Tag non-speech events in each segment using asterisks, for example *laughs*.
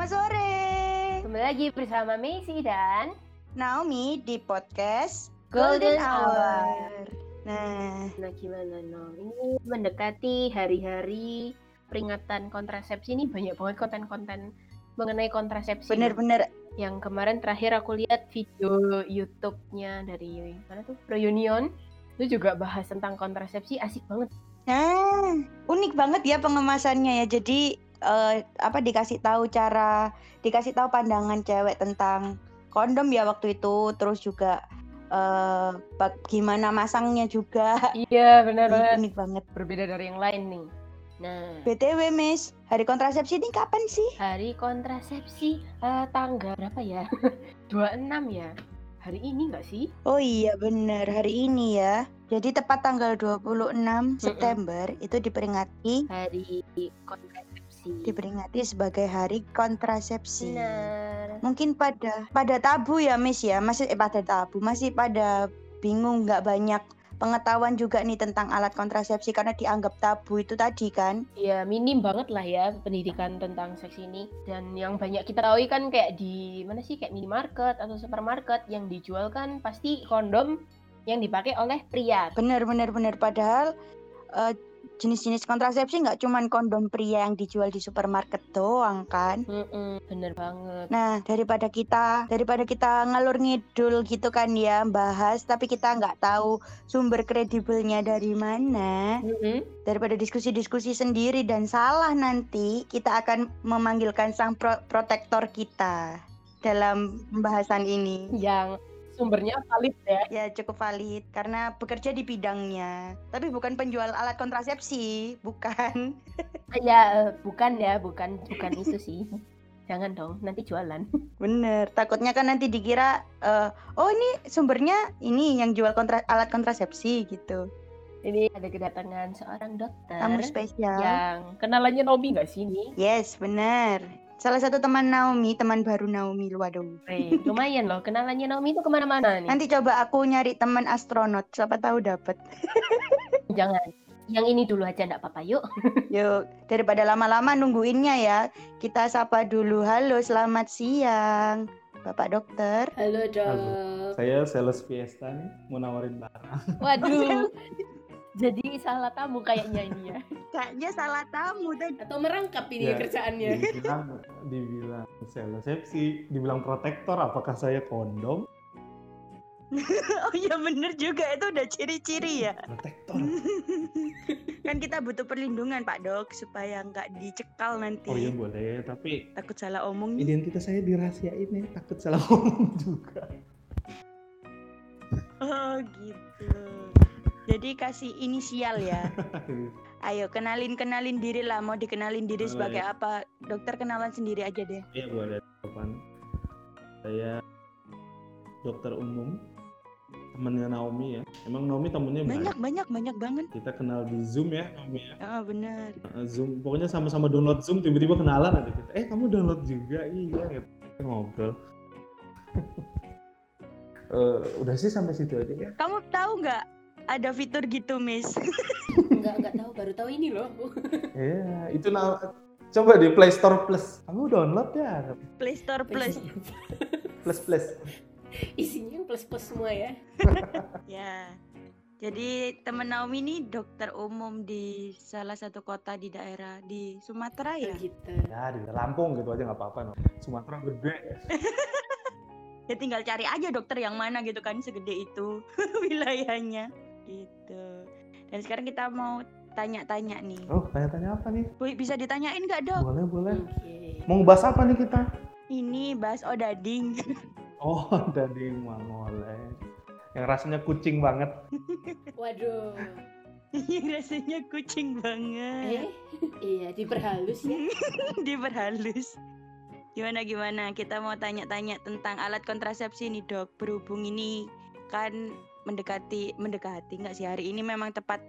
Selamat sore. Kembali lagi bersama Messi dan Naomi di podcast Golden Hour. Nah, Nah gimana no? Ini mendekati hari-hari peringatan kontrasepsi ini banyak banget konten-konten mengenai kontrasepsi. bener-bener Yang kemarin terakhir aku lihat video YouTube-nya dari mana tuh Reunion itu juga bahas tentang kontrasepsi asik banget. Nah, unik banget ya pengemasannya ya. Jadi eh, apa dikasih tahu cara, dikasih tahu pandangan cewek tentang kondom ya waktu itu, terus juga eh bag- gimana masangnya juga. Iya benar banget. Unik banget. Berbeda dari yang lain nih. Nah BTW Miss, hari kontrasepsi ini kapan sih? hari kontrasepsi eh, tanggal berapa ya? *laughs* 26 ya. Hari ini nggak sih? Oh iya bener, hari ini ya. Jadi tepat tanggal 26 September itu diperingati Hari kontrasepsi. Diperingati sebagai hari kontrasepsi. Benar. Mungkin pada pada tabu ya Miss ya, masih eh, pada tabu, masih pada bingung nggak banyak pengetahuan juga nih tentang alat kontrasepsi karena dianggap tabu itu tadi kan. Ya minim banget lah ya pendidikan tentang seks ini dan yang banyak kita tahu kan kayak di mana sih kayak minimarket atau supermarket yang dijual kan pasti kondom yang dipakai oleh pria. Bener bener bener padahal eh, jenis-jenis kontrasepsi nggak cuman kondom pria yang dijual di supermarket doang kan. Mm-mm, bener banget. Nah, daripada kita daripada kita ngalur ngidul gitu kan ya bahas tapi kita nggak tahu sumber kredibelnya dari mana, Mm-mm. daripada diskusi-diskusi sendiri dan salah nanti, kita akan memanggilkan sang pro- protektor kita dalam pembahasan ini. Yang sumbernya valid ya. Ya, cukup valid karena bekerja di bidangnya. Tapi bukan penjual alat kontrasepsi, bukan. Ya eh, bukan ya, bukan bukan itu sih. *laughs* Jangan dong, nanti jualan. Bener, takutnya kan nanti dikira eh, oh ini sumbernya ini yang jual kontra- alat kontrasepsi gitu. Ini ada kedatangan seorang dokter Tamu spesial. yang kenalannya Nobi nggak sih ini? Yes, bener. Salah satu teman Naomi, teman baru Naomi, waduh. Eh, lumayan loh, kenalannya Naomi itu ke mana-mana nih. Nanti coba aku nyari teman astronot, siapa tahu dapat. *laughs* Jangan. Yang ini dulu aja enggak apa-apa, yuk. *laughs* Yuk, daripada lama-lama nungguinnya ya, kita sapa dulu. Halo, selamat siang, Bapak Dokter. Halo, Halo. Saya sales Fiesta nih, mau nawarin barang. Waduh. *laughs* Jadi salah tamu kayaknya ini ya. *laughs* Kayaknya salah tamu tadi. Atau merangkap ini Ya, kerjaannya. Dibilang, dibilang sales sepsi, dibilang protektor, apakah saya kondom? *laughs* Oh iya bener juga, itu udah ciri-ciri ya. Protektor. *laughs* kan kita butuh perlindungan Pak Dok, supaya nggak dicekal nanti. Oh iya boleh, tapi Takut salah omong. identitas saya dirahasiain ya, takut salah ngomong juga. Oh gitu. Jadi kasih inisial ya. *laughs* Ayo kenalin-kenalin diri lah. Mau dikenalin diri Boleh. sebagai apa? Dokter kenalan sendiri aja deh. Iya boleh, kapan? Saya dokter umum, temennya Naomi ya. Emang Naomi temennya Banyak banyak. banyak banyak banget. Kita kenal di Zoom ya, Naomi ya. Ah benar. Uh, Zoom pokoknya sama-sama download Zoom tiba-tiba kenalan aja kita eh kamu download juga iya gitu Kita ngobrol *laughs* Eh, udah sih sampai situ aja ya Kamu tahu nggak ada fitur gitu, Miss? Enggak enggak tahu, baru tahu ini loh. Iya itu nah coba di Play Store Plus kamu download ya Play Store Plus. plus plus Isinya yang plus-plus semua ya. *laughs* ya. Jadi temen Naomi ini dokter umum di salah satu kota di daerah di Sumatera ya. Gitu. ya di Lampung gitu aja nggak apa-apa no. Sumatera gede *laughs* Ya tinggal cari aja dokter yang mana gitu kan segede itu *laughs* wilayahnya. Gitu. Dan sekarang kita mau tanya-tanya nih. oh tanya-tanya apa nih Bu, bisa ditanyain nggak dok? boleh boleh Oke. mau ngebahas apa nih kita Ini bahas odading. *laughs* oh dari boleh yang rasanya kucing banget *laughs* Waduh. Ini rasanya kucing banget. Eh, iya diperhalus ya. *laughs* Diperhalus. Gimana gimana? Kita mau tanya-tanya tentang alat kontrasepsi nih dok. Berhubung ini kan mendekati mendekati nggak sih hari ini memang tepat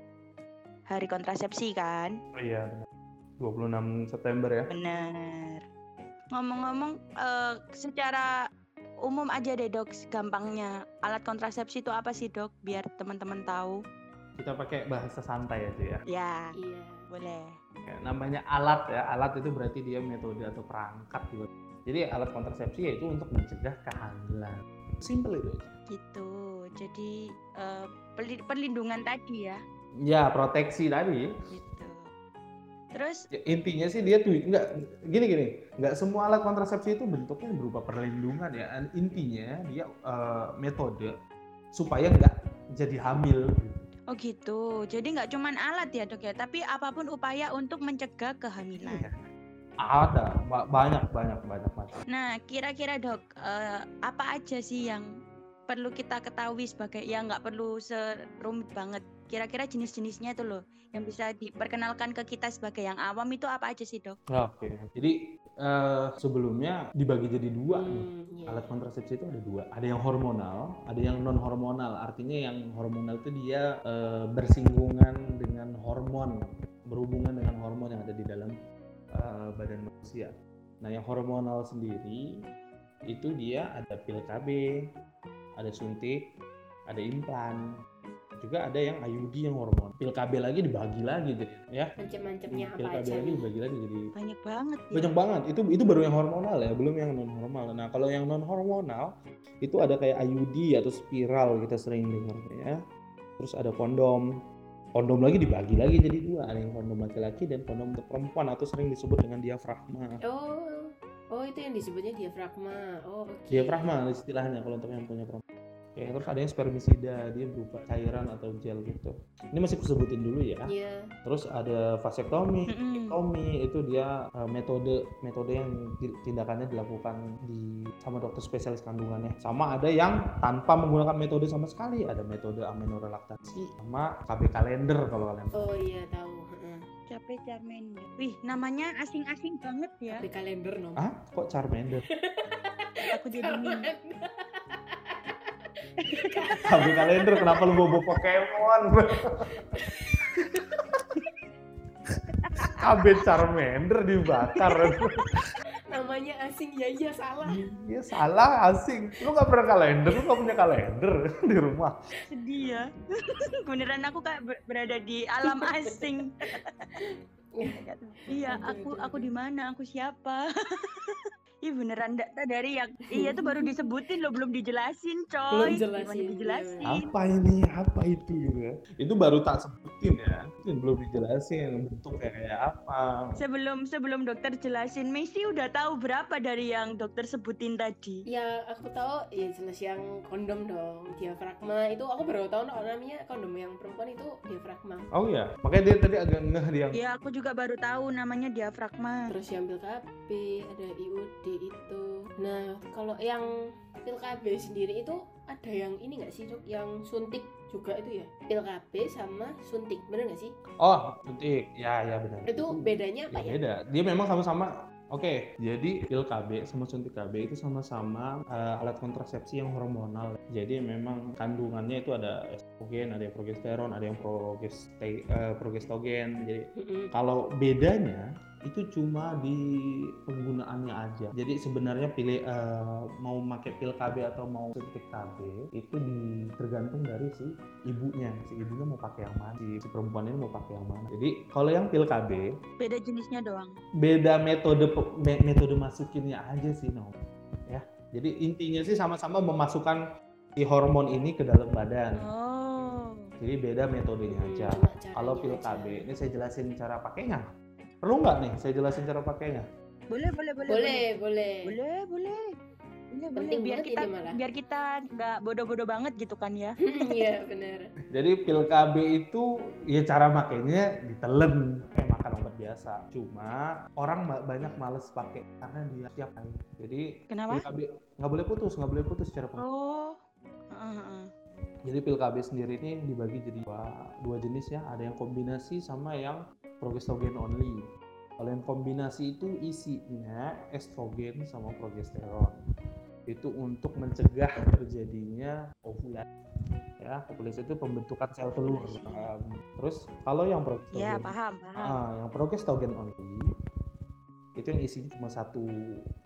hari kontrasepsi kan? oh iya benar. 26 September ya Benar. Ngomong-ngomong, eh, secara umum aja deh dok, gampangnya alat kontrasepsi itu apa sih dok? Biar teman-teman tahu. kita pakai bahasa santai aja ya Ya, Iya. boleh. Ya, namanya alat ya, alat itu berarti dia metode atau perangkat gitu. Jadi alat kontrasepsi yaitu untuk mencegah kehamilan. Simple itu aja. Gitu. Jadi perli- perlindungan tadi ya. Ya, proteksi tadi. Gitu. Terus Ya, intinya sih dia tuh nggak gini gini nggak semua alat kontrasepsi itu bentuknya berupa perlindungan ya intinya dia eh, metode supaya nggak jadi hamil gitu. oh gitu. Jadi nggak cuman alat ya dok ya, tapi apa pun upaya untuk mencegah kehamilan. Iya. ada ba- banyak banyak banyak macam Nah, kira-kira dok, eh, apa aja sih yang perlu kita ketahui sebagai ya nggak perlu serumit banget. Kira-kira jenis-jenisnya itu loh yang bisa diperkenalkan ke kita sebagai yang awam itu apa aja sih dok? oke jadi eh, sebelumnya dibagi jadi dua nih. Hmm, iya. alat kontrasepsi itu ada dua ada yang hormonal ada yang non hormonal artinya yang hormonal itu dia eh, bersinggungan dengan hormon berhubungan dengan hormon yang ada di dalam eh, badan manusia nah yang hormonal sendiri itu dia ada pil KB ada suntik ada implan. Juga ada yang IUD yang hormon. Pil KB lagi dibagi lagi jadi ya. Macam-macamnya pil apa KB aja? lagi nih? dibagi lagi jadi Banyak banget ya. banyak banget. Itu itu baru yang hormonal ya belum yang non hormonal nah kalau yang non hormonal itu ada kayak IUD atau spiral kita sering dengar ya. Terus ada kondom. Kondom lagi dibagi lagi jadi dua. Ada yang kondom laki-laki dan kondom untuk perempuan atau sering disebut dengan diafragma. Oh, oh itu yang disebutnya diafragma. Oh, oke. diafragma istilahnya kalau untuk yang punya perempuan Oke, terus ada yang spermisida dia berupa cairan atau gel gitu ini masih aku sebutin dulu ya Iya. terus ada vasektomi. Tommy itu dia uh, metode metode yang tindakannya dilakukan di sama dokter spesialis kandungannya. Sama ada yang tanpa menggunakan metode sama sekali. Ada metode amenorelaktasi sama KB kalender kalau kalian. Oh iya tahu. Capek Charmander. Wih, namanya asing-asing banget ya. Di kalender nom. Ah, kok Charmander? *laughs* Aku jadi. KB kalender kenapa lu bobo Pokemon? *laughs* KB Charmander dibakar. Namanya asing ya iya salah. Iya salah asing. Lu gak pernah kalender, lu gak punya kalender *laughs* di rumah. Sedih ya. *laughs* Beneran aku kayak ber- berada di alam *laughs* asing. iya, aku aku di mana? Aku siapa? Ih beneran ndak tahu dari yang iya tuh baru disebutin loh belum dijelasin coy. Belum jelasin, Gimana dijelasin? apa ini apa itu gitu ya. itu baru tak sebutin ya Itu belum dijelasin bentuknya kayak apa Sebelum sebelum dokter jelasin, Messi udah tahu berapa dari yang dokter sebutin tadi? Ya aku tahu ya jelas yang kondom dong. Diafragma itu aku baru tahu no, namanya kondom yang perempuan itu diafragma. oh iya makanya dia tadi agak ngeh dia Iya, aku juga baru tahu namanya diafragma. Terus yang pil KB, ada IUD itu. Nah, kalau yang pil KB sendiri itu ada yang ini nggak sih dok? Yang suntik juga itu ya? Pil KB sama suntik, bener nggak sih? oh suntik ya ya benar Itu bedanya apa ya ya? beda dia memang sama-sama Oke, jadi pil KB sama suntik KB itu sama-sama eh, alat kontrasepsi yang hormonal. Jadi memang kandungannya itu ada estrogen, ada yang progesteron, ada yang progeste, eh, progesterogen. Jadi. Kalau bedanya itu cuma di penggunaannya aja. Jadi sebenarnya pilih eh, mau pakai pil KB atau mau suntik KB itu di, tergantung dari si ibunya. Si ibunya mau pakai yang mana, si, si perempuan ini mau pakai yang mana. Jadi kalau yang pil KB Beda jenisnya doang. beda metode me- metode masukinnya aja sih no. Ya. Jadi intinya sih sama-sama memasukkan si hormon ini ke dalam badan. Oh. Jadi beda metodenya aja. cuma caranya Kalau pil. KB ini saya jelasin cara pakainya. Perlu nggak nih saya jelasin cara pakainya? Boleh, boleh, boleh. Boleh, boleh. Boleh, boleh. Boleh, boleh. Penting Biar kita ini malah. biar kita nggak bodoh-bodoh banget gitu kan ya. *laughs* Iya, bener. Jadi pil KB itu ya cara makainya ditelen kayak makan obat biasa. Cuma orang banyak males pakai karena dia tiap hari. Jadi Kenapa? pil KB nggak boleh putus, nggak boleh putus secara pem- Oh. Heeh, heeh. Jadi pil KB sendiri ini dibagi jadi dua, dua jenis ya. Ada yang kombinasi sama yang progesterogen only. Kalau yang kombinasi itu isinya estrogen sama progesteron. Itu untuk mencegah terjadinya ovulasi. Ya, ovulasi itu pembentukan sel telur. Um, terus kalau yang progesterogen Ya, paham, paham. Ah, yang progesterogen only itu yang isinya cuma satu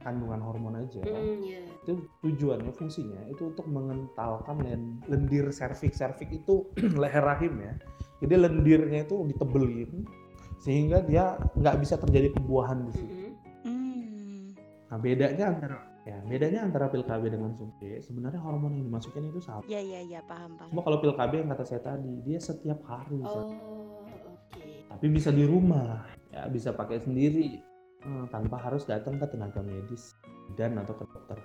kandungan hormon aja Mm, iya. itu tujuannya fungsinya itu untuk mengentalkan len- lendir serviks serviks itu *clears throat* leher rahim ya jadi lendirnya itu ditebelin sehingga dia nggak bisa terjadi pembuahan di situ. Hmm. Nah bedanya antara ya bedanya antara pil KB dengan suntik sebenarnya hormon yang dimasukin itu sama. Ya ya ya paham paham. Cuma kalau pil KB yang kata saya tadi dia setiap hari. Oh, oke. tapi bisa di rumah, ya bisa pakai sendiri eh, tanpa harus datang ke tenaga medis dan atau ke dokter.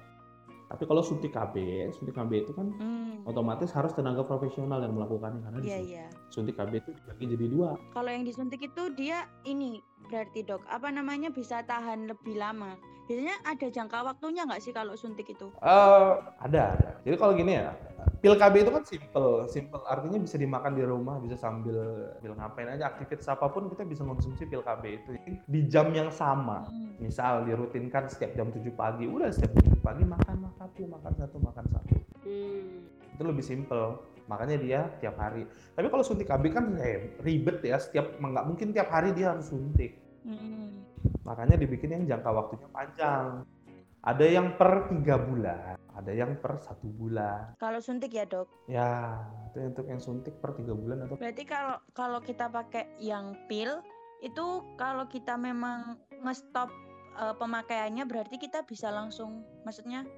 Tapi kalau suntik KB, suntik KB itu kan Hmm. otomatis harus tenaga profesional yang melakukannya karena di Iya suntik- iya. suntik KB itu dibagi jadi dua. Kalau yang disuntik itu dia ini berarti dok apa namanya bisa tahan lebih lama. Biasanya ada jangka waktunya nggak sih kalau suntik itu? Eh, ada, ada. Jadi kalau gini ya, pil KB itu kan simple, simple artinya bisa dimakan di rumah, bisa sambil sambil ngapain aja aktivitas apa pun kita bisa konsumsi pil KB itu di jam yang sama. Hmm. Misal dirutinkan setiap jam 7 pagi, udah setiap jam 7 pagi makan makan satu, makan satu, makan satu. Hmm. Itu lebih simple. Makanya dia tiap hari. Tapi kalau suntik KB kan eh, ribet ya, setiap nggak mungkin tiap hari dia harus suntik. Hmm. Makanya dibikin yang jangka waktunya panjang. Ada yang per tiga bulan, ada yang per satu bulan. Kalau suntik ya dok. Ya, itu untuk yang suntik per tiga bulan atau Berarti kalau kalau kita pakai yang pil itu kalau kita memang ngestop eh, pemakaiannya berarti kita bisa langsung maksudnya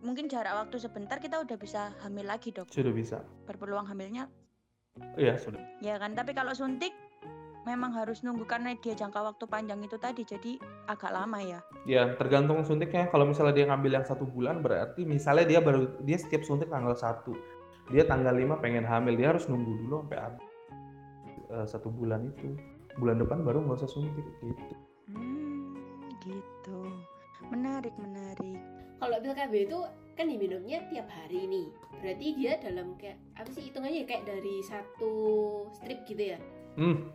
mungkin jarak waktu sebentar kita udah bisa hamil lagi dok. sudah bisa. Berpeluang hamilnya Iya sudah. ya kan. Tapi kalau suntik memang harus nunggu karena dia jangka waktu panjang itu tadi jadi agak lama ya. Ya tergantung suntiknya. Kalau misalnya dia ngambil yang satu bulan, berarti misalnya dia baru dia setiap suntik tanggal satu, dia tanggal 5 pengen hamil, dia harus nunggu dulu sampai habis eh, satu bulan itu. Bulan depan baru nggak usah suntik gitu. Hmm, gitu. Menarik, menarik. Kalau pil KB itu kan diminumnya tiap hari nih. Berarti dia dalam kayak apa sih hitungannya kayak dari satu strip gitu ya? Hmm,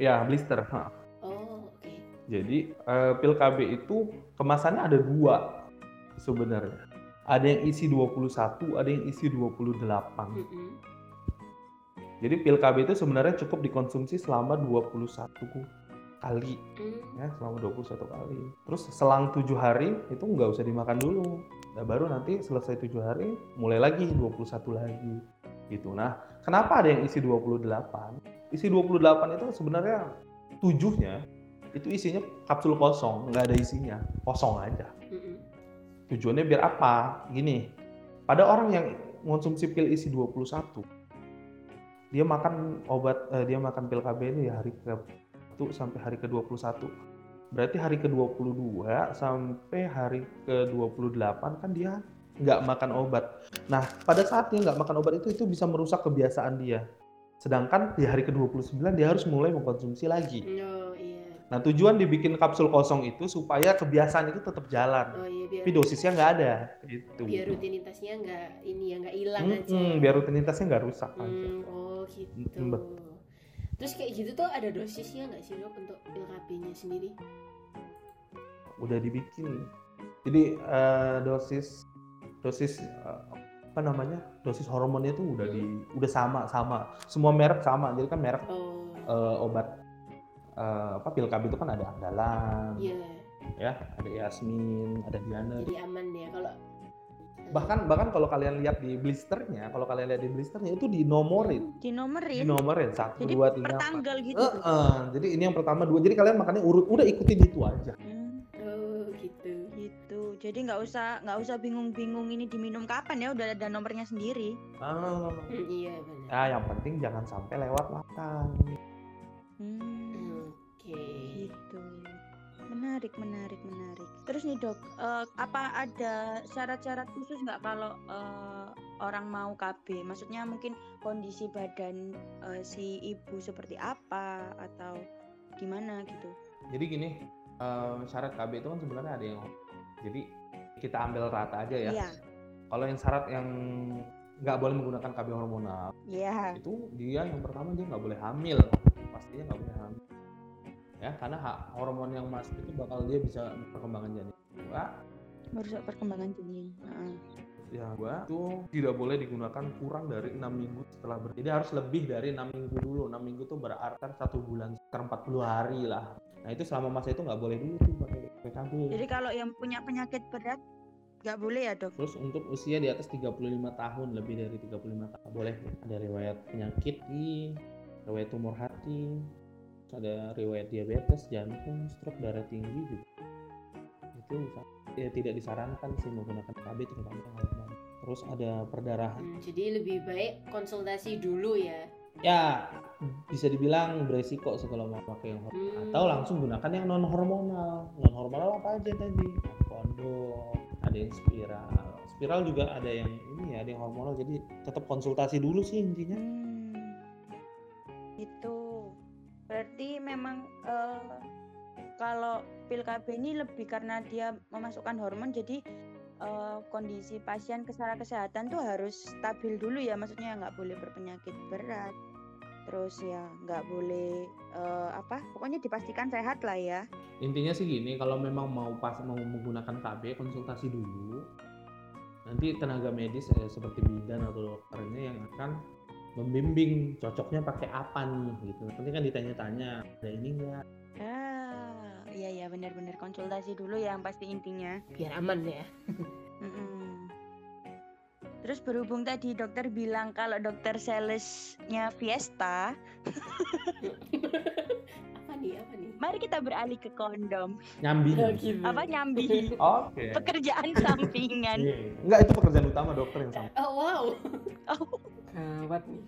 ya blister. ha. Oh, oke. Jadi eh, pil KB itu kemasannya ada dua sebenarnya. Ada yang isi 21, ada yang isi 28. Mm-mm. Jadi pil KB itu sebenarnya cukup dikonsumsi selama 21 kali Hmm. ya selama 21 kali. Terus selang tujuh hari itu nggak usah dimakan dulu. Nah, baru nanti selesai tujuh hari mulai lagi 21 lagi gitu. Nah, kenapa ada yang isi 28? Isi 28 itu sebenarnya tujuhnya itu isinya kapsul kosong, nggak ada isinya, kosong aja. Mm-mm. Tujuannya biar apa? Gini, pada orang yang mengonsumsi pil isi 21, dia makan obat, eh, dia makan pil KB ini ya hari ke 1 sampai hari ke-21. Berarti hari ke-22 sampai hari ke-28 kan dia nggak makan obat. Nah, pada saat dia nggak makan obat itu, itu bisa merusak kebiasaan dia. Sedangkan di hari ke-29 dia harus mulai mengkonsumsi lagi. Oh iya. Nah, tujuan dibikin kapsul kosong itu supaya kebiasaan itu tetap jalan Oh iya biar tapi dosisnya nggak ada gitu biar rutinitasnya nggak ini ya nggak hilang Mm-mm, aja. biar rutinitasnya nggak rusak aja Hmm, oh gitu. Mm, bet- Terus kayak gitu tuh ada dosisnya nggak sih dok untuk pil KB-nya sendiri? udah dibikin. Jadi eh, dosis dosis eh, apa namanya dosis hormonnya tuh udah di udah sama sama. Semua merek sama. Jadi kan merek Oh. eh, obat eh, apa pil KB itu kan ada andalan iya. ya ada Yasmin ada Diana. Jadi aman ya. Kalau bahkan bahkan kalau kalian lihat di blisternya kalau kalian lihat di blisternya itu dinomorin Dinomerin. dinomorin satu Jadi dua tiga empat tanggal gitu. Eh, eh, jadi ini yang pertama dua. Jadi kalian makannya urut, udah ikutin itu aja. Hmm, oh gitu. gitu. Jadi nggak usah nggak usah bingung-bingung ini diminum kapan ya udah ada nomornya sendiri. Ah, Hmm, iya benar. ah, yang penting jangan sampai lewat makan. Hmm, Oke. gitu. Menarik, menarik, menarik. Terus nih dok, eh, apa ada syarat-syarat khusus nggak kalau eh, orang mau KB? Maksudnya mungkin kondisi badan eh, si ibu seperti apa atau gimana gitu? Jadi gini, eh, syarat KB itu kan sebenarnya ada yang jadi kita ambil rata aja ya. Iya, Kalau yang syarat yang nggak boleh menggunakan KB hormonal iya. itu dia yang pertama dia nggak boleh hamil, pastinya nggak boleh hamil. Ya, karena hak hormon yang masuk itu bakal dia bisa perkembangan janin. Dua, Merusak perkembangan janin. Heeh. yang dua itu tidak boleh digunakan kurang dari enam minggu setelah ber jadi harus lebih dari enam minggu dulu enam minggu itu berarti satu bulan sekitar 40 hari lah nah itu selama masa itu nggak boleh dulu tuh pakai PKB Jadi kalau yang punya penyakit berat nggak boleh ya dok? terus untuk usia di atas 35 tahun lebih dari 35 tahun boleh ada riwayat penyakit di riwayat tumor hati ada riwayat diabetes, jantung, stroke, darah tinggi juga itu ya tidak disarankan sih menggunakan KB terutama yang hormon. Terus ada perdarahan. Hmm, jadi lebih baik konsultasi dulu ya. Ya bisa dibilang beresiko sih kalau mau pakai yang hormonal Hmm. atau langsung gunakan yang non hormonal. Non hormonal apa aja tadi? Kondom, ada yang spiral. Spiral juga ada yang ini ya, ada yang hormonal. Jadi tetap konsultasi dulu sih intinya. Hmm, itu berarti memang eh, kalau pil KB ini lebih karena dia memasukkan hormon jadi eh, kondisi pasien secara kesehatan tuh harus stabil dulu ya maksudnya nggak boleh berpenyakit berat terus ya nggak boleh eh, apa pokoknya dipastikan sehat lah ya Intinya sih gini, kalau memang mau pas mau menggunakan KB konsultasi dulu. Nanti tenaga medis eh, seperti bidan atau dokternya yang akan membimbing cocoknya pakai apa nih gitu. Nanti kan ditanya-tanya, ada ini enggak? ah iya ya benar-benar konsultasi dulu ya yang pasti intinya Biar aman ya. Terus berhubung tadi dokter bilang kalau dokter salesnya Fiesta, *laughs* apa nih? Apa nih? mari kita beralih ke kondom. Nyambi. gitu. Apa nyambi? Oke. Pekerjaan sampingan. Iya. Enggak itu pekerjaan utama dokter yang sama. Oh wow. Oh, Gawat nih.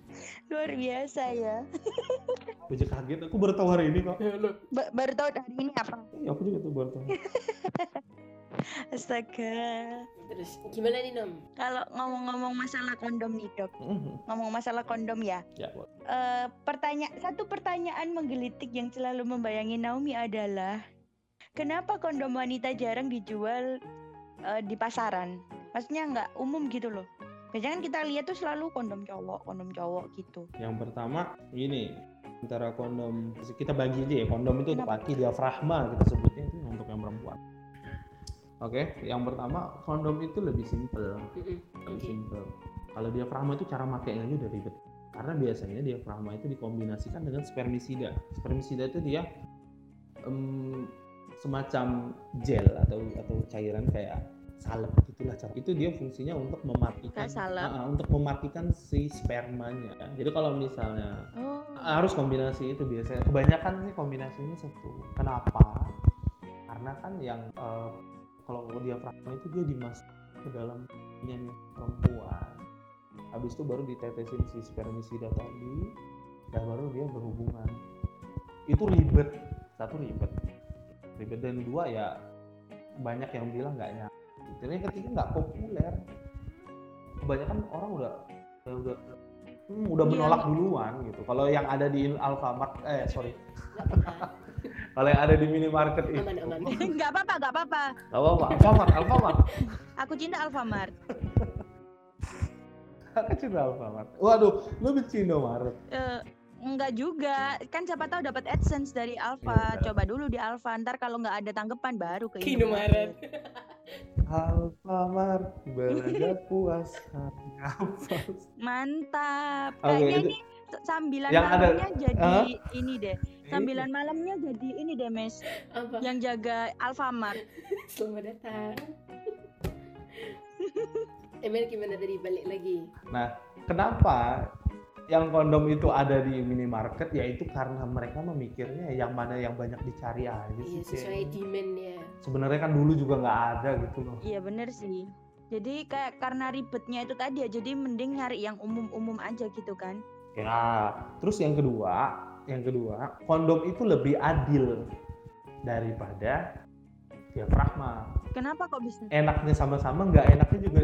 luar biasa ya. *laughs* Juga kaget, aku baru tahu hari ini kok. Ba- baru tahu hari ini apa? Iya, aku juga tuh baru tahu. *laughs* Astaga. Terus gimana nih Nom? Kalau ngomong-ngomong masalah kondom nih dok, Mhm. ngomong masalah kondom ya. ya, boleh. Eh pertanyaan satu pertanyaan menggelitik yang selalu membayangi Naomi adalah kenapa kondom wanita jarang dijual eh, di pasaran? Maksudnya nggak umum gitu loh. Biasanya kan kita lihat tuh selalu kondom cowok, kondom cowok gitu. Yang pertama gini, antara kondom kita bagi aja ya, kondom itu untuk laki diafragma kita sebutnya itu untuk yang perempuan. Oke, yang pertama kondom itu lebih simpel, Mm-mm. lebih simpel. Kalau diafragma itu cara makainya aja udah ribet. Karena biasanya diafragma itu dikombinasikan dengan spermisida. Spermisida itu dia em, semacam gel atau atau cairan kayak salep itulah cara. Itu dia fungsinya untuk mematikan ah, untuk mematikan si spermanya. Jadi kalau misalnya Oh. harus kombinasi itu biasanya. Kebanyakan sih kombinasinya satu. Kenapa? Karena kan yang eh, kalau diafragma itu dia dimasuk ke dalam ininya perempuan. Habis itu baru ditetesin si spermisida tadi dan baru dia berhubungan. Itu ribet. Satu ribet. Ribet dan dua ya banyak yang bilang nggak nyampe dan yang ketiga nggak populer kebanyakan orang udah udah, udah hmm, udah Iya. menolak duluan gitu. Kalau yang ada di Alfamart, eh sorry, Nggak *laughs* kalau yang ada di minimarket itu, Aman aman. *laughs* nggak apa-apa, nggak apa-apa. Gak apa-apa, Alfamart, Alfamart, Aku cinta Alfamart. *laughs* aku cinta Alfamart. Waduh, lu benci Indomaret. Eh, enggak juga, kan siapa tahu dapat AdSense dari Alfa. Iya. Coba dulu di Alfa, ntar kalau nggak ada tanggapan baru ke Ke Indomaret. Alfamart, belajar puas. Mantap. Oke, Kayaknya itu- ini sambilan Yang ada- malamnya jadi Hah? ini deh. Sambilan malamnya jadi ini deh, Mes. Apa? Yang jaga Alfamart. Selamat datang. Emel gimana tadi balik lagi? Nah, kenapa yang kondom itu ada di minimarket? Yaitu karena mereka memikirnya yang mana yang banyak dicari aja sih. Iya sesuai kayaknya. demand ya. Sebenarnya kan dulu juga nggak ada gitu loh. Iya bener sih. Jadi kayak karena ribetnya itu tadi ya, jadi mending nyari yang umum-umum aja gitu kan. Ya, terus yang kedua, yang kedua, kondom itu lebih adil daripada diafragma. Kenapa kok bisa? Enaknya sama-sama, nggak enaknya juga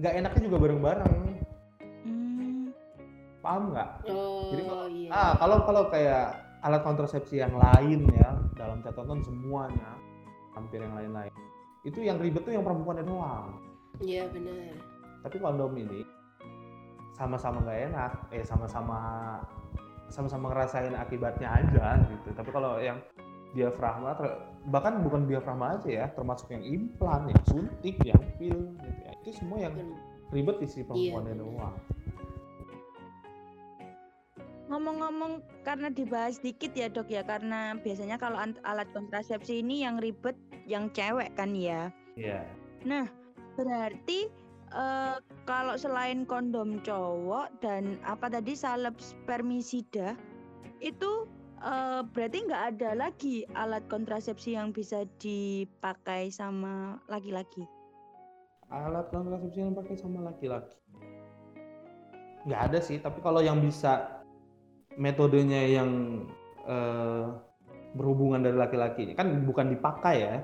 nggak enaknya juga bareng-bareng. Paham nggak? Oh Jadi kalau- iya. Ah, kalau kalau kayak alat kontrasepsi yang lain ya, dalam catatan semuanya, hampir yang lain-lain. Itu yang ribet tuh yang perempuannya doang. Iya benar. Tapi kondom ini sama-sama nggak enak, eh sama-sama sama-sama ngerasain akibatnya aja gitu. Tapi kalau yang diafragma, bahkan bukan diafragma aja ya, termasuk yang implan, yang suntik, yang pil, gitu ya. itu semua yang ribet di si perempuannya benar. doang. Ngomong-ngomong karena dibahas dikit ya dok ya, karena biasanya kalau alat kontrasepsi ini yang ribet yang cewek kan ya. Iya. Berarti eh, kalau selain kondom cowok dan apa tadi salep spermisida itu eh, berarti nggak ada lagi alat kontrasepsi yang bisa dipakai sama laki-laki. Alat kontrasepsi yang pakai sama laki-laki. Nggak ada sih, tapi kalau yang bisa metodenya yang eh, berhubungan dari laki-laki kan bukan dipakai ya.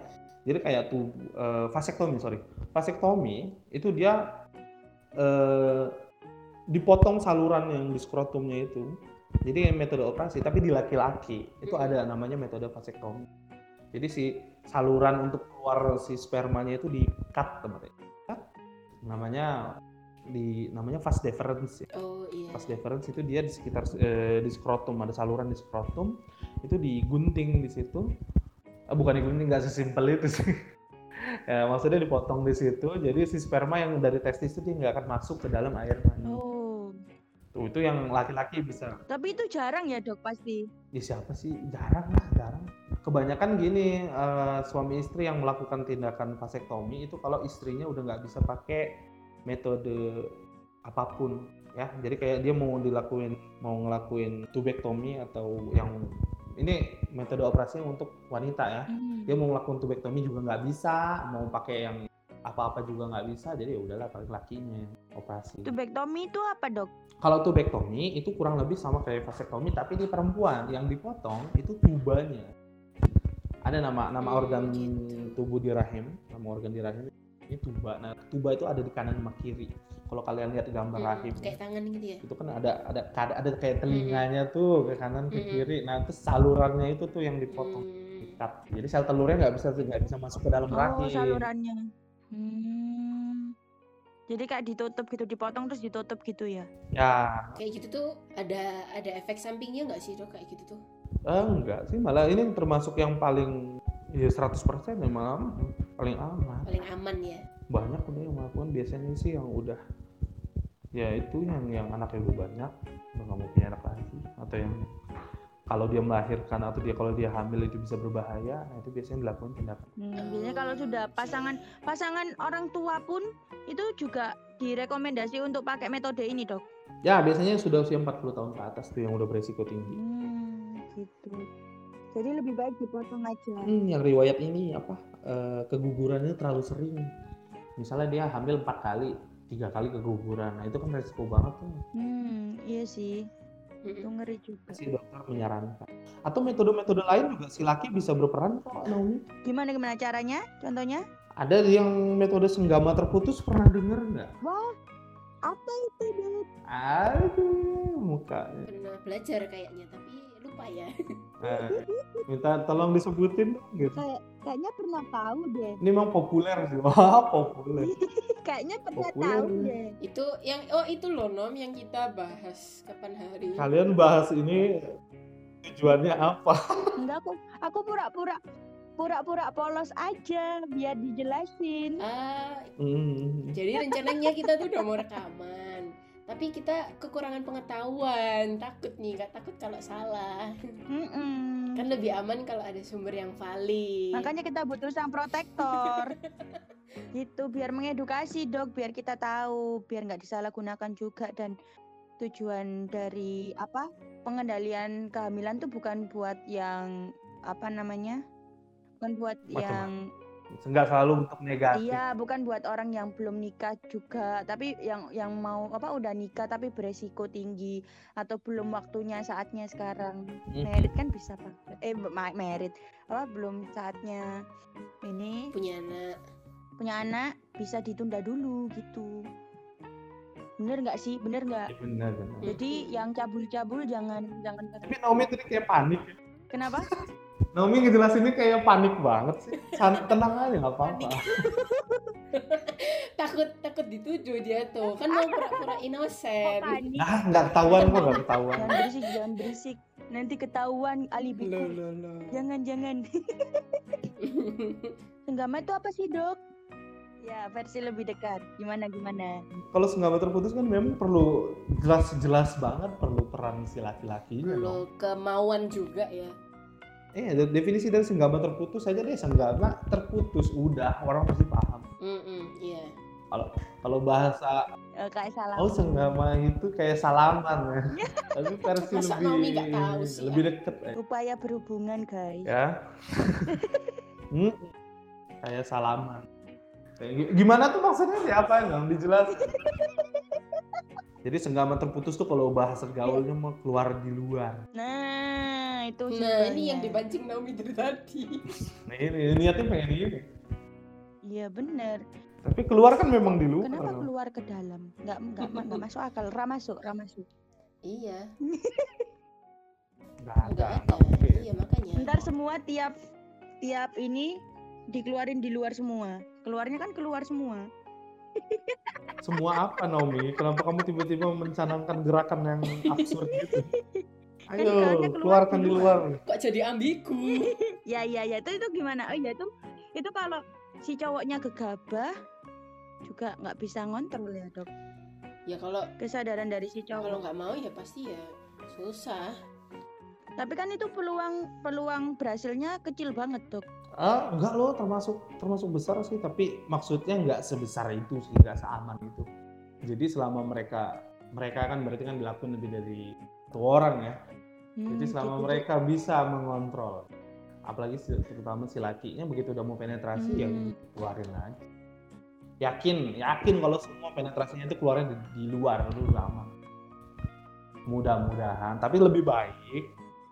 Jadi kayak tuh eh, vasektomi, sorry. Vasektomi itu dia eh, dipotong saluran yang di skrotumnya itu. Jadi metode operasi, tapi di laki-laki itu ada namanya metode vasektomi. Jadi si saluran untuk keluar si spermanya itu di cut teman-teman. Namanya di namanya vas deferens ya. Oh iya. Vas deferens itu dia di sekitar eh, di skrotum ada saluran di skrotum itu digunting di situ. Ah, bukan digunting nggak sesimpel itu sih. *laughs* ya, maksudnya dipotong di situ jadi si sperma yang dari testis itu dia nggak akan masuk ke dalam air mani. Oh, Tuh, itu yang laki-laki bisa. tapi itu jarang ya dok pasti. Ya siapa sih? Jarang lah, jarang. Kebanyakan gini eh, suami istri yang melakukan tindakan vasektomi itu kalau istrinya udah nggak bisa pakai metode apa pun ya. Jadi kayak dia mau dilakuin mau ngelakuin tubektomi atau yang ini metode operasinya untuk wanita ya. Hmm. Dia mau ngelakuin tubektomi juga nggak bisa, mau pakai yang apa-apa juga nggak bisa. Jadi ya udahlah paling lakinya operasi. Tubektomi itu apa dok? Kalau tubektomi itu kurang lebih sama kayak vasektomi tapi di perempuan yang dipotong itu tubanya. Ada nama nama organ tubuh di rahim, nama organ di rahim ini tuba. Nah, tuba itu ada di kanan sama kiri. Kalau kalian lihat gambar Hmm, rahim kayak tangan gitu ya. itu kan ada ada ada, ada kayak telinganya tuh ke kanan ke Mm-mm. kiri. Nah, terus salurannya itu tuh yang dipotong. Hmm. Dikat. Jadi sel telurnya nggak bisa nggak bisa masuk ke dalam Oh, rahim. salurannya. Hmm. Jadi kayak ditutup gitu, dipotong terus ditutup gitu ya? Ya, Kayak gitu tuh ada ada efek sampingnya nggak sih dok kayak gitu tuh? Eh, enggak sih, malah ini termasuk yang paling ya 100% ya malah paling aman. Paling aman ya. Banyak udah yang melakukan biasanya sih yang udah ya itu yang yang anaknya udah banyak udah nggak mau punya anak lagi atau yang kalau dia melahirkan atau dia kalau dia hamil itu bisa berbahaya nah itu biasanya dilakukan tindakan Hmm, biasanya kalau sudah pasangan pasangan orang tua pun itu juga direkomendasi untuk pakai metode ini dok. ya biasanya sudah usia 40 tahun ke atas tuh yang udah beresiko tinggi Hmm, gitu. Jadi lebih baik dipotong aja. hmm, yang riwayat ini apa eh, kegugurannya terlalu sering misalnya dia hamil empat kali tiga kali keguguran nah itu kan resiko banget tuh Hmm, iya sih. Itu Mm-mm. ngeri juga. si dokter menyarankan. Atau metode-metode lain juga si laki bisa berperan kok Naomi. Gimana gimana caranya? Contohnya? Ada yang metode senggama terputus pernah denger nggak? Wah, apa itu dok? Aduh, mukanya. Pernah belajar kayaknya tapi lupa ya. Nah, minta tolong disebutin dong gitu. Kayak kayaknya pernah tahu deh. Ini memang populer sih. *laughs* Wah, populer. *laughs* Kayaknya pernah Populer tahu deh. Itu yang oh itu loh nom yang kita bahas kapan hari. Kalian bahas ini tujuannya apa? *laughs* Enggak aku aku pura-pura pura-pura polos aja biar dijelasin. Ah, Hmm. jadi rencananya kita tuh udah mau rekaman. Tapi kita kekurangan pengetahuan, takut nih, nggak takut kalau salah. Mm-mm. Kan lebih aman kalau ada sumber yang valid. Makanya kita butuh sang protektor. *laughs* gitu biar mengedukasi dok, biar kita tahu, biar nggak disalahgunakan juga dan tujuan dari apa pengendalian kehamilan tuh bukan buat yang apa namanya bukan buat Macam-macam. yang Enggak selalu untuk negatif. iya bukan buat orang yang belum nikah juga tapi yang yang mau apa udah nikah tapi beresiko tinggi atau belum waktunya saatnya sekarang Mhm. merit kan bisa pakai eh ma- merit apa belum saatnya ini punya anak. punya anak bisa ditunda dulu gitu bener nggak sih bener nggak Ya, benar, benar. jadi yang cabul-cabul jangan jangan Tapi Naomi tadi kayak panik. ya. Kenapa Naomi ngejelasinnya kayak panik banget sih. San- tenang aja nggak apa-apa. *laughs* Takut takut dituju dia tuh. Kan mau pura-pura inosen. Ah, nggak ketahuan kok, nggak ketahuan. jangan berisik jangan berisik nanti ketahuan alibi Loh, loh, loh. jangan jangan *laughs* senggama itu apa sih dok ya versi lebih dekat gimana gimana Kalau senggama terputus kan memang perlu jelas-jelas banget perlu peran si laki-lakinya. dong. Perlu kemauan juga ya. Eh, de- definisi dari senggama terputus saja deh senggama terputus udah orang pasti paham. Mm-mm, iya. Kalau kalau bahasa Eh, kayak salah. oh senggama itu kayak salaman ya. *laughs* Tapi versi Masa lebih tahu sih, lebih ya? deket eh. Upaya berhubungan, guys. ya. *laughs* Hmm, kayak salaman. Gimana tuh maksudnya siapa yang dijelasin? *laughs* Jadi senggama terputus tuh kalau bahasa gaulnya mau keluar di luar. Nah, itu Nah, ini yang dipancing Naomi dari tadi. *laughs* Nah ini niatnya pengen ini. Iya, bener. Tapi keluar kan memang di luar. Kenapa keluar ke dalam? Nggak, nggak, nggak masuk akal. Ra masuk, ra masuk. Iya, *laughs* Nggak ada. Iya, makanya. Ntar semua tiap tiap ini dikeluarin di luar semua. Keluarnya kan keluar semua. Semua apa Naomi? Kenapa kamu tiba-tiba mencanangkan gerakan yang absurd gitu? *laughs* Ayo, keluarkan di luar. Kok jadi ambigu? *laughs* Ya, ya, ya. Itu itu gimana? Oh iya itu itu kalau si cowoknya gegabah juga nggak bisa ngontrol ya dok. Ya kalau Kesadaran dari si kalau cowok. nggak mau ya pasti ya susah. Tapi kan itu peluang peluang berhasilnya kecil banget dok. Ah, enggak loh, termasuk termasuk besar sih, tapi maksudnya enggak sebesar itu sih, enggak seaman itu. Jadi selama mereka mereka kan berarti kan dilakukan lebih dari satu orang ya. Hmm, Jadi selama gitu, mereka bisa mengontrol, apalagi terutama si lakinya begitu udah mau penetrasi ya Hmm. keluarin aja. Yakin, yakin kalau semua penetrasinya itu keluarnya di, di luar itu aman. Mudah-mudahan, tapi lebih baik,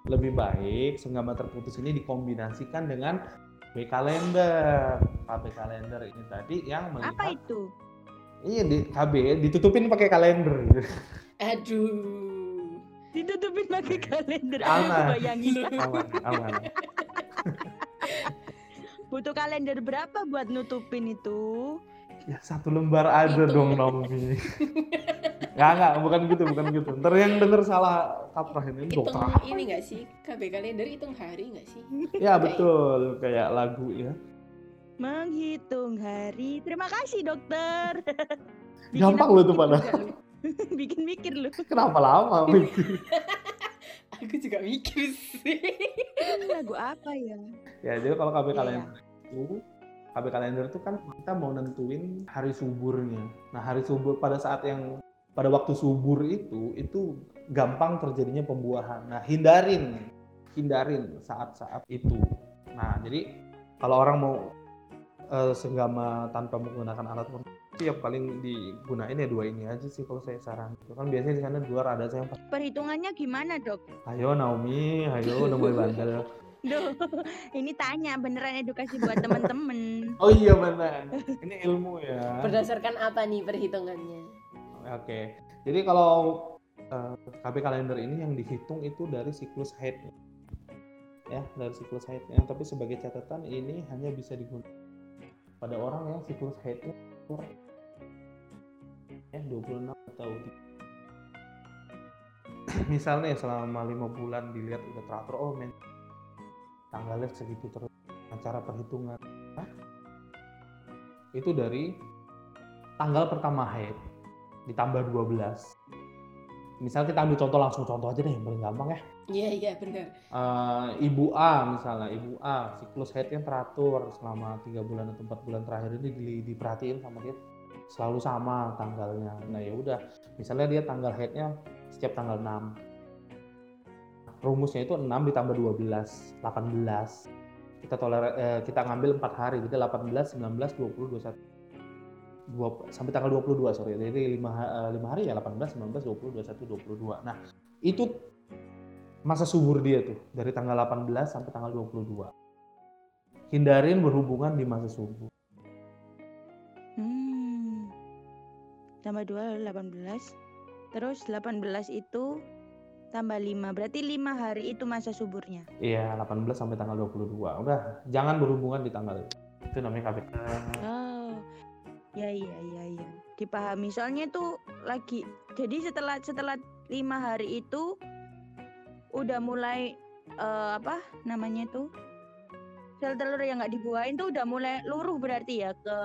lebih baik senggama terputus ini dikombinasikan dengan B kalender. KB kalender ini tadi yang melihat Apa itu? iya di KB ditutupin pakai kalender. Aduh. Ditutupin pakai kalender. Aman. Bayangin. aman, aman. Butuh kalender berapa buat nutupin itu? Ya satu lembar aja dong Naomi. Nggak, nggak, bukan gitu, bukan gitu. Ntar yang denger salah kaprah ini Hitung dokter. ini nggak sih? KB kalender hitung hari nggak sih? Ya betul, kayak lagu ya. Menghitung hari. Terima kasih dokter. Bikin Gampang loh itu lu. *laughs* Bikin mikir lu. Kenapa lama? *laughs* Aku juga mikir sih. Lagu apa ya? ya jadi kalau KB Iya, kalender itu KB kalender itu kan kita mau nentuin hari suburnya. Nah hari subur pada saat yang pada waktu subur itu itu gampang terjadinya pembuahan. Nah hindarin, hindarin saat-saat itu. Nah jadi kalau orang mau eh, senggama tanpa menggunakan alat yang paling digunain ya dua ini aja sih kalau saya saran. Itu kan biasanya di sana di luar ada saya yang Perhitungannya gimana dok? ayo Naomi, ayo udah mulai bandel. *laughs* Duh, ini tanya beneran edukasi buat temen-temen. *laughs* Oh iya benar. Ini ilmu ya. Berdasarkan apa nih perhitungannya? Oke. Jadi kalau eh, KB kalender ini yang dihitung itu dari siklus haidnya. Ya, dari siklus haidnya. Tapi sebagai catatan ini hanya bisa digunakan pada orang yang siklus haidnya kurang ya 26 atau *clears throat* misalnya selama lima bulan dilihat udah teratur oh men tanggalnya segitu terus Nah, cara perhitungan. Hah? itu dari tanggal pertama haid ditambah 12 misal kita ambil contoh langsung contoh aja deh yang paling gampang ya. Iya iya benar. Eh, ibu A misalnya ibu A siklus haidnya teratur selama tiga bulan atau empat bulan terakhir ini di- diperhatiin sama dia selalu sama tanggalnya. Nah ya udah. Misalnya dia tanggal haidnya setiap tanggal 6 rumusnya itu 6 ditambah 12 18 kita toler eh, kita ngambil empat hari jadi 18 19 20 21 dua, sampai tanggal 22 sorry. Jadi 5, lima hari ya 18 19 20 21 22 nah itu masa subur dia tuh dari tanggal 18 sampai tanggal 22 hindarin berhubungan di masa subur Tambah 2 18. Terus 18 itu tambah 5. Berarti 5 hari itu masa suburnya. iya 18 sampai tanggal 22 udah jangan berhubungan di tanggal itu itu namanya KPK Oh. Ya iya iya iya. Dipahami. Soalnya itu lagi jadi setelah setelah 5 hari itu udah mulai eh, apa namanya itu? Sel telur yang nggak dibuahin tuh udah mulai luruh berarti ya ke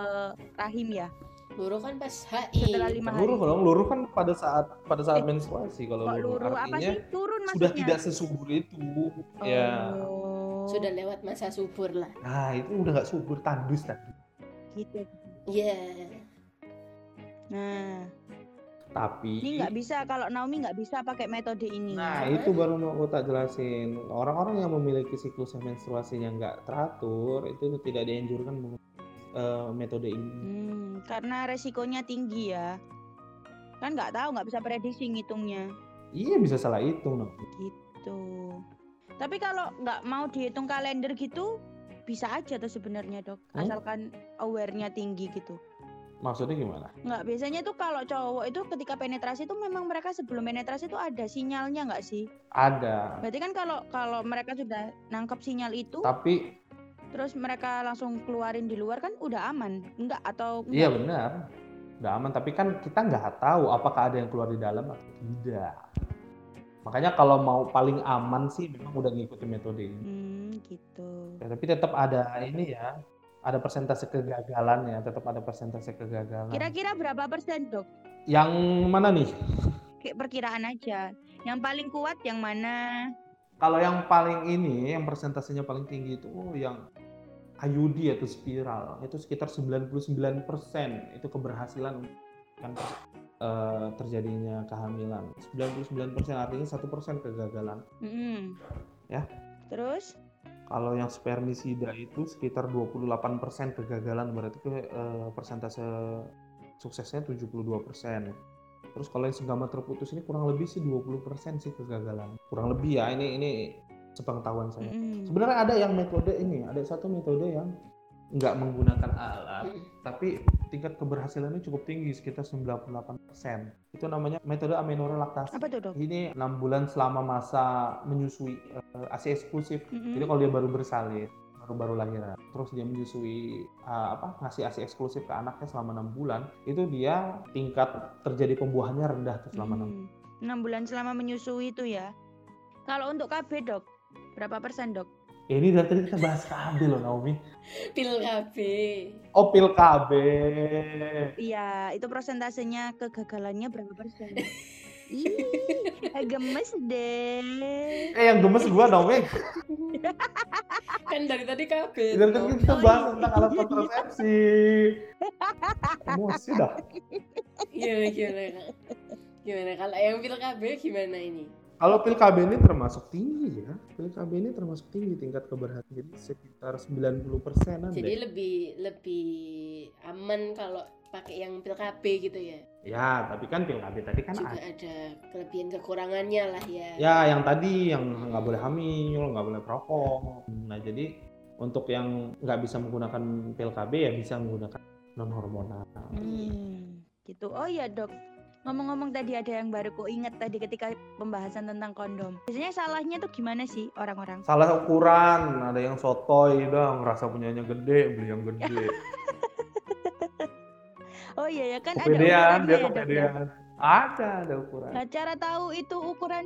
rahim ya. Luruh kan pas HI. Setelah lima hari. luruh dong luruh kan pada saat pada saat Eh, menstruasi kalau luruh luruh apa artinya sih? Turun maksudnya. sudah tidak sesubur itu ya Oh. Sudah lewat masa subur lah. nah itu udah nggak subur tandus tadi gitu. Iya. Nah, Tapi ini nggak bisa kalau Naomi nggak bisa pakai metode ini. Nah, itu baru mau aku tak jelasin. Orang-orang yang memiliki siklus menstruasinya nggak teratur itu tidak dianjurkan menggunakan eh, metode ini. Hmm, karena resikonya tinggi ya. Kan nggak tahu, nggak bisa prediksi ngitungnya. Iya bisa salah hitung, no. Gitu. Tapi kalau nggak mau dihitung kalender gitu, bisa aja tuh sebenarnya dok. Hmm? Asalkan aware-nya tinggi gitu. Maksudnya gimana? Nggak, biasanya tuh kalau cowok itu ketika penetrasi itu memang mereka sebelum penetrasi itu ada sinyalnya nggak sih? Ada. Berarti kan kalau kalau mereka sudah nangkep sinyal itu, Tapi terus mereka langsung keluarin di luar kan udah aman, enggak atau iya enggak? benar. Udah aman, tapi kan kita nggak tahu apakah ada yang keluar di dalam atau tidak. Makanya kalau mau paling aman sih memang udah ngikutin metode ini. Hmm, gitu. Ya, tapi tetap ada ini ya, ada persentase kegagalan ya, tetap ada persentase kegagalan. Kira-kira berapa persen dok? Yang mana nih? Kayak perkiraan aja. Yang paling kuat yang mana? Kalau yang paling ini, yang persentasenya paling tinggi itu oh, yang IUD atau spiral itu sekitar 99% itu keberhasilan kan eh, terjadinya kehamilan. 99% artinya satu persen kegagalan. Mm-mm. Ya. Terus? Kalau yang spermisida itu sekitar 28% kegagalan berarti ke, eh, persentase suksesnya 72%. Terus kalau yang senggama terputus ini kurang lebih sih 20% sih kegagalan. Kurang lebih ya ini ini sepengetahuan saya. Mm-mm. Sebenarnya ada yang metode ini, ada satu metode yang nggak menggunakan alat, tapi tingkat keberhasilannya cukup tinggi, sekitar 98%. Itu namanya metode amenorrhea laktasi. Apa tuh dok? Ini enam bulan selama masa menyusui eh, ASI eksklusif. Mm-mm. Jadi kalau dia baru bersalin, baru-baru lahiran, terus dia menyusui eh, apa ngasih ASI eksklusif ke anaknya selama enam bulan, itu dia tingkat terjadi pembuahannya rendah tuh selama enam. Hmm. Enam bulan selama menyusui itu ya. Kalau untuk KB dok, berapa persen dok? Ini dari tadi kita bahas KB loh Naomi. *laughs* Pil KB. Oh pil KB. Iya, itu persentasenya kegagalannya berapa persen? *laughs* Ih, eh, gemes deh. Eh yang gemes gua Naomi. *laughs* Kan dari tadi KB. Dari tadi kita Oh, bahas iya. tentang alat kontrasepsi. Emosi dah. Gimana gimana? Gimana kalau yang pil KB gimana ini? Kalau pil KB ini termasuk tinggi ya. Pil KB ini termasuk tinggi tingkat keberhasilan. Jadi sekitar 90 persenan Jadi deh. lebih lebih aman kalau pakai yang pil KB gitu ya. Ya, tapi kan pil KB tadi kan Juga ada. ada kelebihan kekurangannya lah ya. Ya, yang tadi yang nggak boleh hamil, nggak boleh perokok. Nah, jadi untuk yang nggak bisa menggunakan pil KB ya bisa menggunakan non hormonal. Hmm, gitu. Oh iya dok. Ngomong-ngomong tadi ada yang baru ku inget tadi ketika pembahasan tentang kondom. Biasanya salahnya tuh gimana sih orang-orang? Salah ukuran, ada yang sotoy dong, rasa punyanya gede, beli yang gede. *laughs* Oh iya ya kan ada kepedean, ukurannya dia ya, Dok, ya? kepedean. Ada, ada ukuran. Nah, cara tahu itu ukuran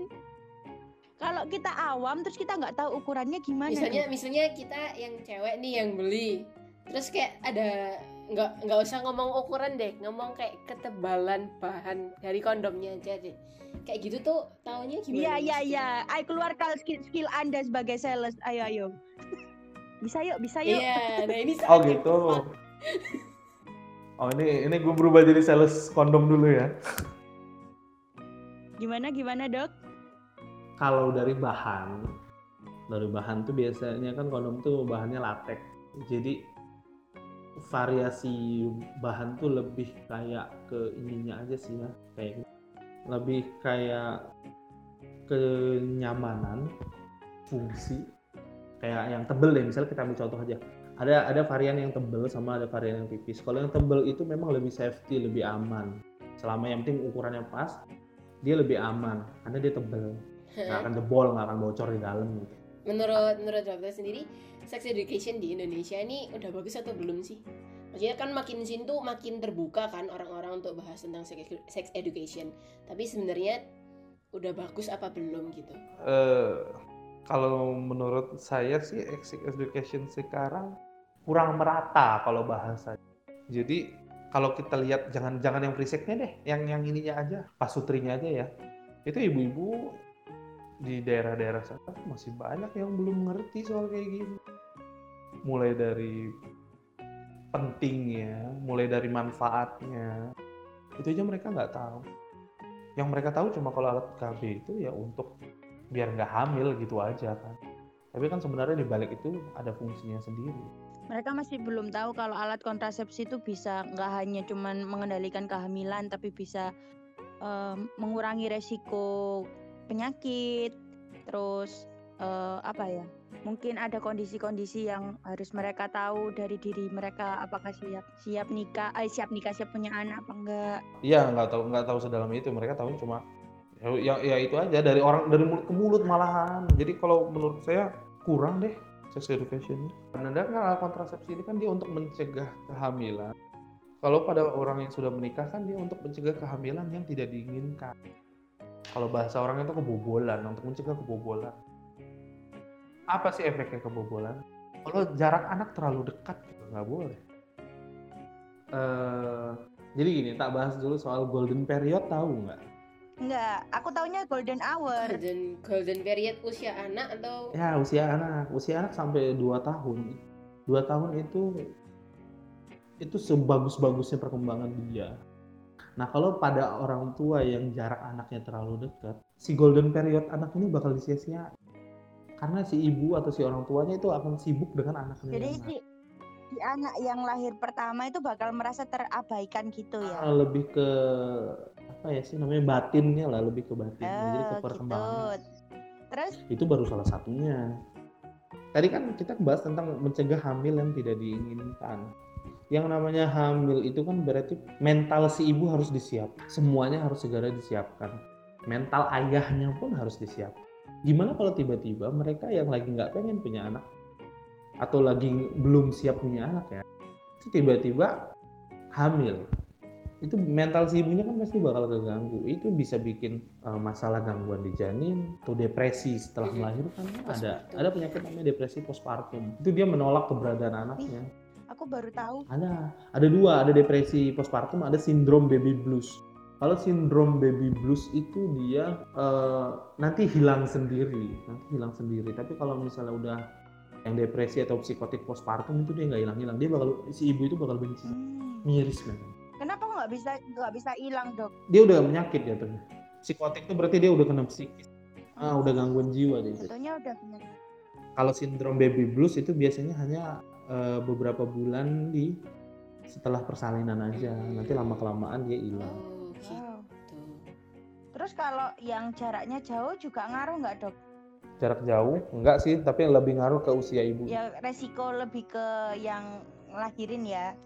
kalau kita awam terus kita nggak tahu ukurannya gimana? misalnya misalnya kita yang cewek nih yang beli terus kayak ada nggak nggak usah ngomong ukuran deh ngomong kayak ketebalan bahan dari kondomnya aja deh kayak gitu tuh taunya Iya gimana iya maksudnya? iya. Ayo keluarkan skill skill Anda sebagai sales. Ayo ayo. Bisa yuk, bisa yuk. iya nah ini Oh gitu. Oh ini ini gue berubah jadi sales kondom dulu ya. Gimana gimana, Dok? Kalau dari bahan, dari bahan tuh biasanya kan kondom tuh bahannya latex. Jadi variasi bahan tuh lebih kayak ke ininya aja sih ya, kayak lebih kayak kenyamanan, fungsi. Kayak yang tebel deh, misalnya kita ambil contoh aja. Ada ada varian yang tebel sama ada varian yang tipis. Kalau yang tebel itu memang lebih safety, lebih aman. Selama yang penting ukurannya pas, dia lebih aman karena dia tebel nggak *laughs* akan jebol nggak akan bocor di dalam gitu menurut menurut dokter sendiri sex education di Indonesia ini udah bagus atau belum sih? Maksudnya kan makin sini tuh makin terbuka kan orang-orang untuk bahas tentang sex education. Tapi sebenarnya udah bagus apa belum gitu? Eh, kalau menurut saya sih sex education sekarang kurang merata kalau bahasa. Jadi kalau kita lihat jangan jangan yang priseknya deh yang yang ininya aja pasutrinya aja ya. Itu ibu-ibu di daerah-daerah sana masih banyak yang belum mengerti soal kayak gini mulai dari pentingnya mulai dari manfaatnya itu aja mereka nggak tahu. Yang mereka tahu cuma kalau alat KB itu ya untuk biar nggak hamil gitu aja kan. Tapi kan sebenarnya di balik itu ada fungsinya sendiri. Mereka masih belum tahu kalau alat kontrasepsi itu bisa nggak hanya cuman mengendalikan kehamilan tapi bisa um, mengurangi resiko penyakit terus uh, apa ya mungkin ada kondisi-kondisi yang harus mereka tahu dari diri mereka apakah siap siap nikah eh, siap nikah siap punya anak apa enggak. Iya nggak tahu nggak tahu sedalam itu. Mereka tahu cuma ya, ya, ya itu aja dari orang dari mulut ke mulut malahan. Jadi kalau menurut saya kurang deh sex education. Karena kan alat kontrasepsi ini kan dia untuk mencegah kehamilan. Kalau pada orang yang sudah menikah kan dia untuk mencegah kehamilan yang tidak diinginkan. Kalau bahasa orang itu kebobolan untuk mencegah kebobolan apa sih efeknya kebobolan? Kalau jarak anak terlalu dekat nggak boleh. Uh, jadi gini, tak bahas dulu soal golden period tahu nggak? Nggak, aku taunya golden hour. Golden golden period usia anak atau? Ya usia anak, usia anak sampai 2 tahun. 2 tahun itu itu sebagus-bagusnya perkembangan dia. Nah kalau pada orang tua yang jarak anaknya terlalu dekat, si golden period anak ini bakal disia-sia karena si ibu atau si orang tuanya itu akan sibuk dengan anaknya. Jadi si, si anak yang lahir pertama itu bakal merasa terabaikan gitu ya? Ah, lebih ke apa ya sih namanya batinnya lah, lebih ke batin. Oh, Jadi ke perkembangan. Gitu. Terus? Itu baru salah satunya. Tadi kan kita bahas tentang mencegah hamil yang tidak diinginkan. Yang namanya hamil itu kan berarti mental si ibu harus disiap. Semuanya harus segera disiapkan. Mental ayahnya pun harus disiapkan gimana kalau tiba-tiba mereka yang lagi nggak pengen punya anak atau lagi belum siap punya anak ya itu tiba-tiba hamil. Itu mental si ibunya kan pasti bakal keganggu. Itu bisa bikin uh, masalah gangguan di janin atau depresi setelah melahirkan. Ada ada penyakit namanya depresi postpartum. Itu dia menolak keberadaan anaknya. aku baru tahu. Ada ada dua. Ada depresi postpartum ada sindrom baby blues kalau sindrom baby blues itu dia uh, nanti hilang sendiri, nanti hilang sendiri. Tapi kalau misalnya udah yang depresi atau psikotik postpartum itu dia nggak hilang-hilang. Dia bakal si ibu itu bakal benci, hmm. miris banget. Kenapa nggak bisa nggak bisa hilang dok? Dia udah penyakit ya tuh. Psikotik itu berarti dia udah kena psikis. Ah, udah gangguan jiwa dia. Udah. Kalau sindrom baby blues itu biasanya hanya uh, beberapa bulan di setelah persalinan aja. Nanti lama kelamaan dia hilang. Terus kalau yang jaraknya jauh juga ngaruh nggak dok? Jarak jauh enggak sih, tapi lebih ngaruh ke usia ibu. Ya resiko lebih ke yang lahirin ya,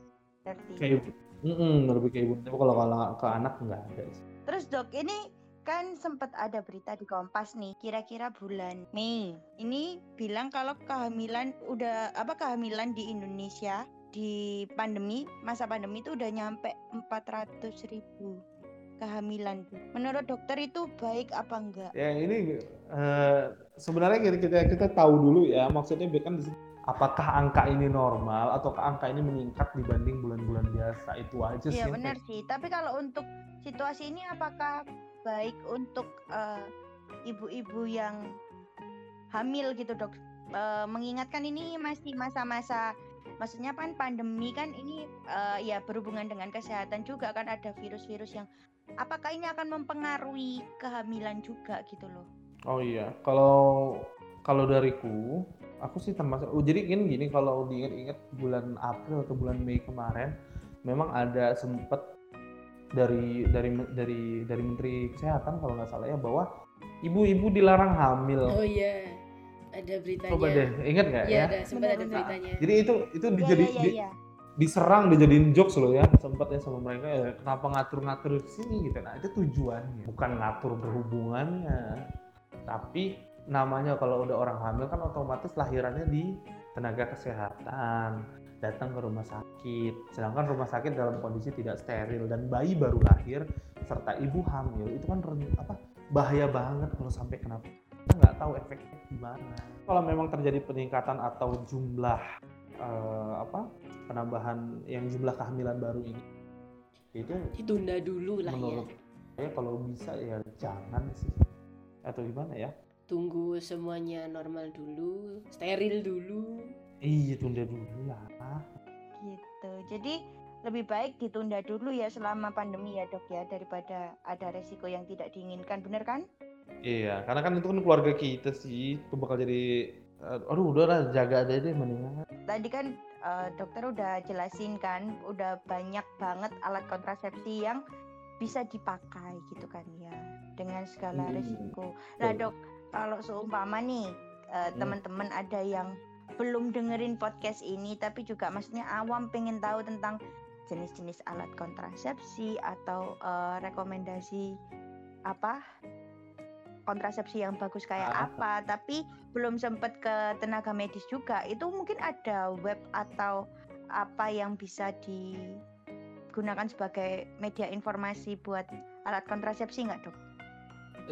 berarti. Ke ibu. Mm -mm, lebih ke ibu. Tapi kalau kalau ke anak enggak ada sih. Terus dok, ini kan sempat ada berita di Kompas nih, kira-kira bulan Mei. Ini bilang kalau kehamilan udah apa kehamilan di Indonesia di pandemi masa pandemi itu udah nyampe 400 ribu kehamilan. Menurut dokter itu baik apa enggak? Ya ini uh, sebenarnya kita, kita kita tahu dulu ya maksudnya kan apakah angka ini normal atau angka ini meningkat dibanding bulan-bulan biasa itu aja sih. Iya benar sih. Tapi kalau untuk situasi ini apakah baik untuk uh, ibu-ibu yang hamil gitu dok? Uh, mengingatkan ini masih masa-masa maksudnya kan pandemi kan ini uh, ya berhubungan dengan kesehatan juga kan ada virus-virus yang apakah ini akan mempengaruhi kehamilan juga gitu loh? Oh iya, kalau kalau dariku, aku sih termasuk. Oh, jadi gini gini kalau diingat-ingat bulan April atau bulan Mei kemarin, memang ada sempat dari dari dari dari Menteri Kesehatan kalau nggak salah ya bahwa ibu-ibu dilarang hamil. Oh iya, ada beritanya. Coba deh, ingat nggak ya? Iya, ada sempat ada beritanya. Jadi itu itu ya, dijadi ya, ya, ya diserang dijadiin jokes loh ya. Sempat ya sama mereka ya kenapa ngatur-ngatur sini gitu. Nah itu tujuannya bukan ngatur berhubungannya. Tapi namanya kalau udah orang hamil kan otomatis lahirannya di tenaga kesehatan datang ke rumah sakit. Sedangkan rumah sakit dalam kondisi tidak steril dan bayi baru lahir serta ibu hamil itu kan apa bahaya banget kalau sampai kenapa. Kita nggak tahu efeknya gimana. Kalau memang terjadi peningkatan atau jumlah uh, apa penambahan yang jumlah kehamilan baru ini. Itu ditunda dulu lah menurut ya. saya kalau bisa ya jangan sih. Atau gimana ya? Tunggu semuanya normal dulu steril dulu. Iya tunda dulu lah. Gitu. Jadi lebih baik ditunda dulu ya selama pandemi ya dok ya daripada ada resiko yang tidak diinginkan. Bener kan? Iya, karena kan itu kan keluarga kita sih, itu bakal jadi, aduh udah lah jaga aja deh mendingan. tadi kan eh, dokter udah jelasin kan udah banyak banget alat kontrasepsi yang bisa dipakai gitu kan ya dengan segala Hmm, resiko nah dok kalau seumpama nih eh, Hmm. teman-teman ada yang belum dengerin podcast ini tapi juga maksudnya awam pengen tahu tentang jenis-jenis alat kontrasepsi atau eh, rekomendasi apa kontrasepsi yang bagus kayak Ah. apa tapi belum sempet ke tenaga medis juga itu mungkin ada web atau apa yang bisa digunakan sebagai media informasi buat alat kontrasepsi nggak dok?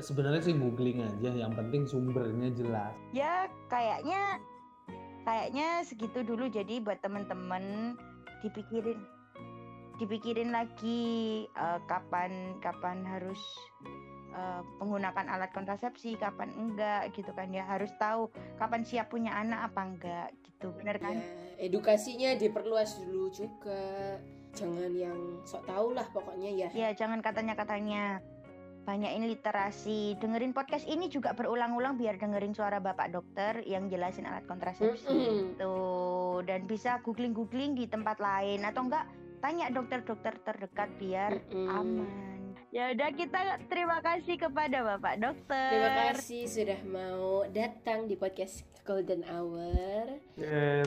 Sebenarnya sih googling aja, yang penting sumbernya jelas. Ya kayaknya kayaknya segitu dulu jadi buat temen-temen dipikirin dipikirin lagi eh, kapan kapan harus eh, menggunakan alat kontrasepsi kapan enggak gitu kan ya harus tahu kapan siap punya anak apa enggak gitu bener kan Ya, edukasinya diperluas dulu juga. Jangan yang sok tahu lah pokoknya ya. ya jangan katanya katanya banyakin literasi dengerin podcast ini juga berulang-ulang biar dengerin suara bapak dokter yang jelasin alat kontrasepsi Mm-mm. tuh dan bisa googling-googling di tempat lain atau enggak tanya dokter-dokter terdekat biar Mm-mm. aman. Ya udah kita terima kasih kepada Bapak Dokter. Terima kasih sudah mau datang di podcast Golden Hour.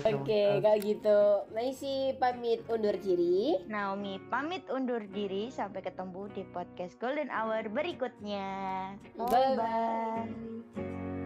Oke, kalau gitu Maisi pamit undur diri. Naomi pamit undur diri sampai ketemu di podcast Golden Hour berikutnya. Bye bye.